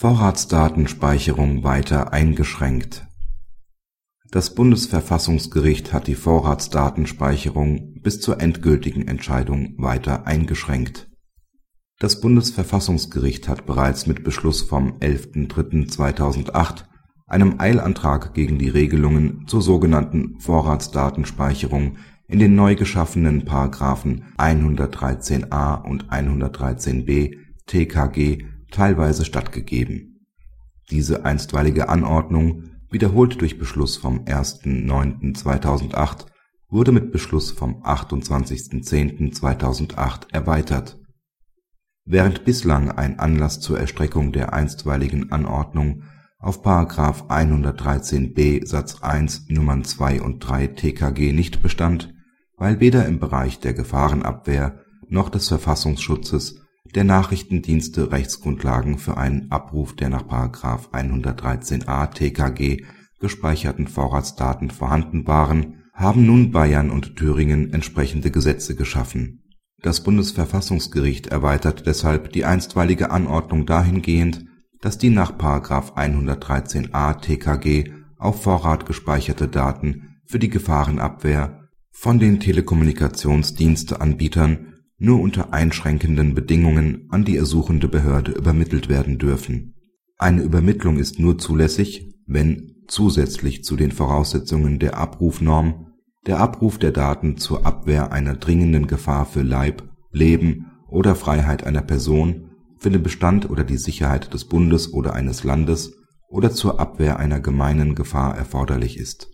Vorratsdatenspeicherung weiter eingeschränkt. Das Bundesverfassungsgericht hat die Vorratsdatenspeicherung bis zur endgültigen Entscheidung weiter eingeschränkt. Das Bundesverfassungsgericht hat bereits mit Beschluss vom 11.03.2008 einem Eilantrag gegen die Regelungen zur sogenannten Vorratsdatenspeicherung in den neu geschaffenen § 113a und 113b TKG teilweise stattgegeben. Diese einstweilige Anordnung, wiederholt durch Beschluss vom 1.9.2008, wurde mit Beschluss vom 28.10.2008 erweitert. Während bislang ein Anlass zur Erstreckung der einstweiligen Anordnung auf § 113b Satz 1 Nummern 2 und 3 TKG nicht bestand, weil weder im Bereich der Gefahrenabwehr noch des Verfassungsschutzes der Nachrichtendienste Rechtsgrundlagen für einen Abruf der nach § 113a TKG gespeicherten Vorratsdaten vorhanden waren, haben nun Bayern und Thüringen entsprechende Gesetze geschaffen. Das Bundesverfassungsgericht erweitert deshalb die einstweilige Anordnung dahingehend, dass die nach § 113a TKG auf Vorrat gespeicherte Daten für die Gefahrenabwehr von den Telekommunikationsdiensteanbietern nur unter einschränkenden Bedingungen an die ersuchende Behörde übermittelt werden dürfen. Eine Übermittlung ist nur zulässig, wenn zusätzlich zu den Voraussetzungen der Abrufnorm der Abruf der Daten zur Abwehr einer dringenden Gefahr für Leib, Leben oder Freiheit einer Person, für den Bestand oder die Sicherheit des Bundes oder eines Landes oder zur Abwehr einer gemeinen Gefahr erforderlich ist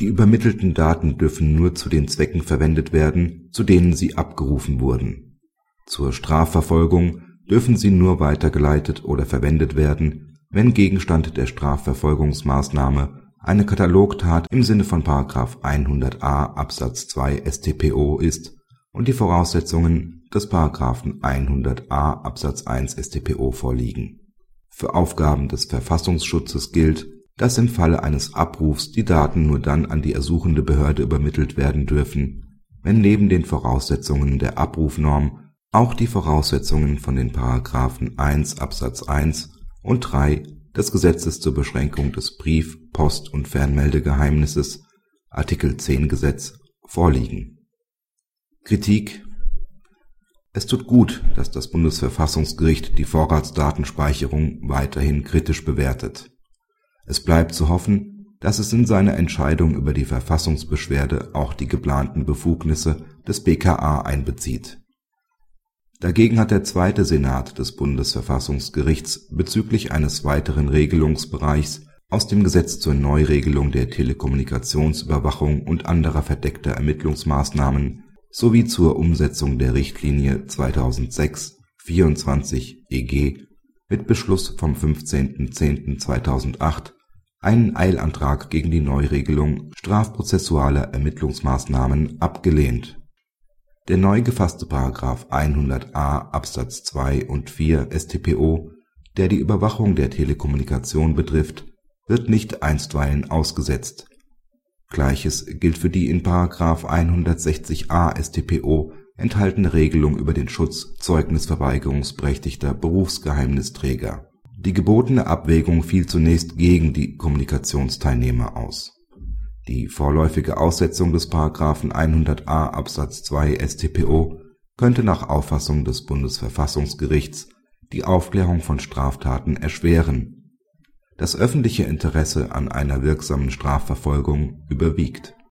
die übermittelten Daten dürfen nur zu den Zwecken verwendet werden, zu denen sie abgerufen wurden. Zur Strafverfolgung dürfen sie nur weitergeleitet oder verwendet werden, wenn Gegenstand der Strafverfolgungsmaßnahme eine Katalogtat im Sinne von § 100a Absatz 2 StPO ist und die Voraussetzungen des § 100a Absatz 1 StPO vorliegen. Für Aufgaben des Verfassungsschutzes gilt dass im Falle eines Abrufs die Daten nur dann an die ersuchende Behörde übermittelt werden dürfen, wenn neben den Voraussetzungen der Abrufnorm auch die Voraussetzungen von den § 1 Absatz 1 und 3 des Gesetzes zur Beschränkung des Brief Post und Fernmeldegeheimnisses (Artikel 10 Gesetz) vorliegen. Kritik Es tut gut, dass das Bundesverfassungsgericht die Vorratsdatenspeicherung weiterhin kritisch bewertet es bleibt zu hoffen, dass es in seiner Entscheidung über die Verfassungsbeschwerde auch die geplanten Befugnisse des BKA einbezieht. Dagegen hat der Zweite Senat des Bundesverfassungsgerichts bezüglich eines weiteren Regelungsbereichs aus dem Gesetz zur Neuregelung der Telekommunikationsüberwachung und anderer verdeckter Ermittlungsmaßnahmen sowie zur Umsetzung der Richtlinie 2006/24/EG mit Beschluss vom 15.10.2008 einen Eilantrag gegen die Neuregelung strafprozessualer Ermittlungsmaßnahmen abgelehnt. Der neu gefasste § 100a Absatz 2 und 4 StPO, der die Überwachung der Telekommunikation betrifft, wird nicht einstweilen ausgesetzt. Gleiches gilt für die in § 160a StPO enthaltene Regelung über den Schutz zeugnisverweigerungsberechtigter Berufsgeheimnisträger die gebotene Abwägung fiel zunächst gegen die Kommunikationsteilnehmer aus. Die vorläufige Aussetzung des § 100a Absatz 2 StPO könnte nach Auffassung des Bundesverfassungsgerichts die Aufklärung von Straftaten erschweren. Das öffentliche Interesse an einer wirksamen Strafverfolgung überwiegt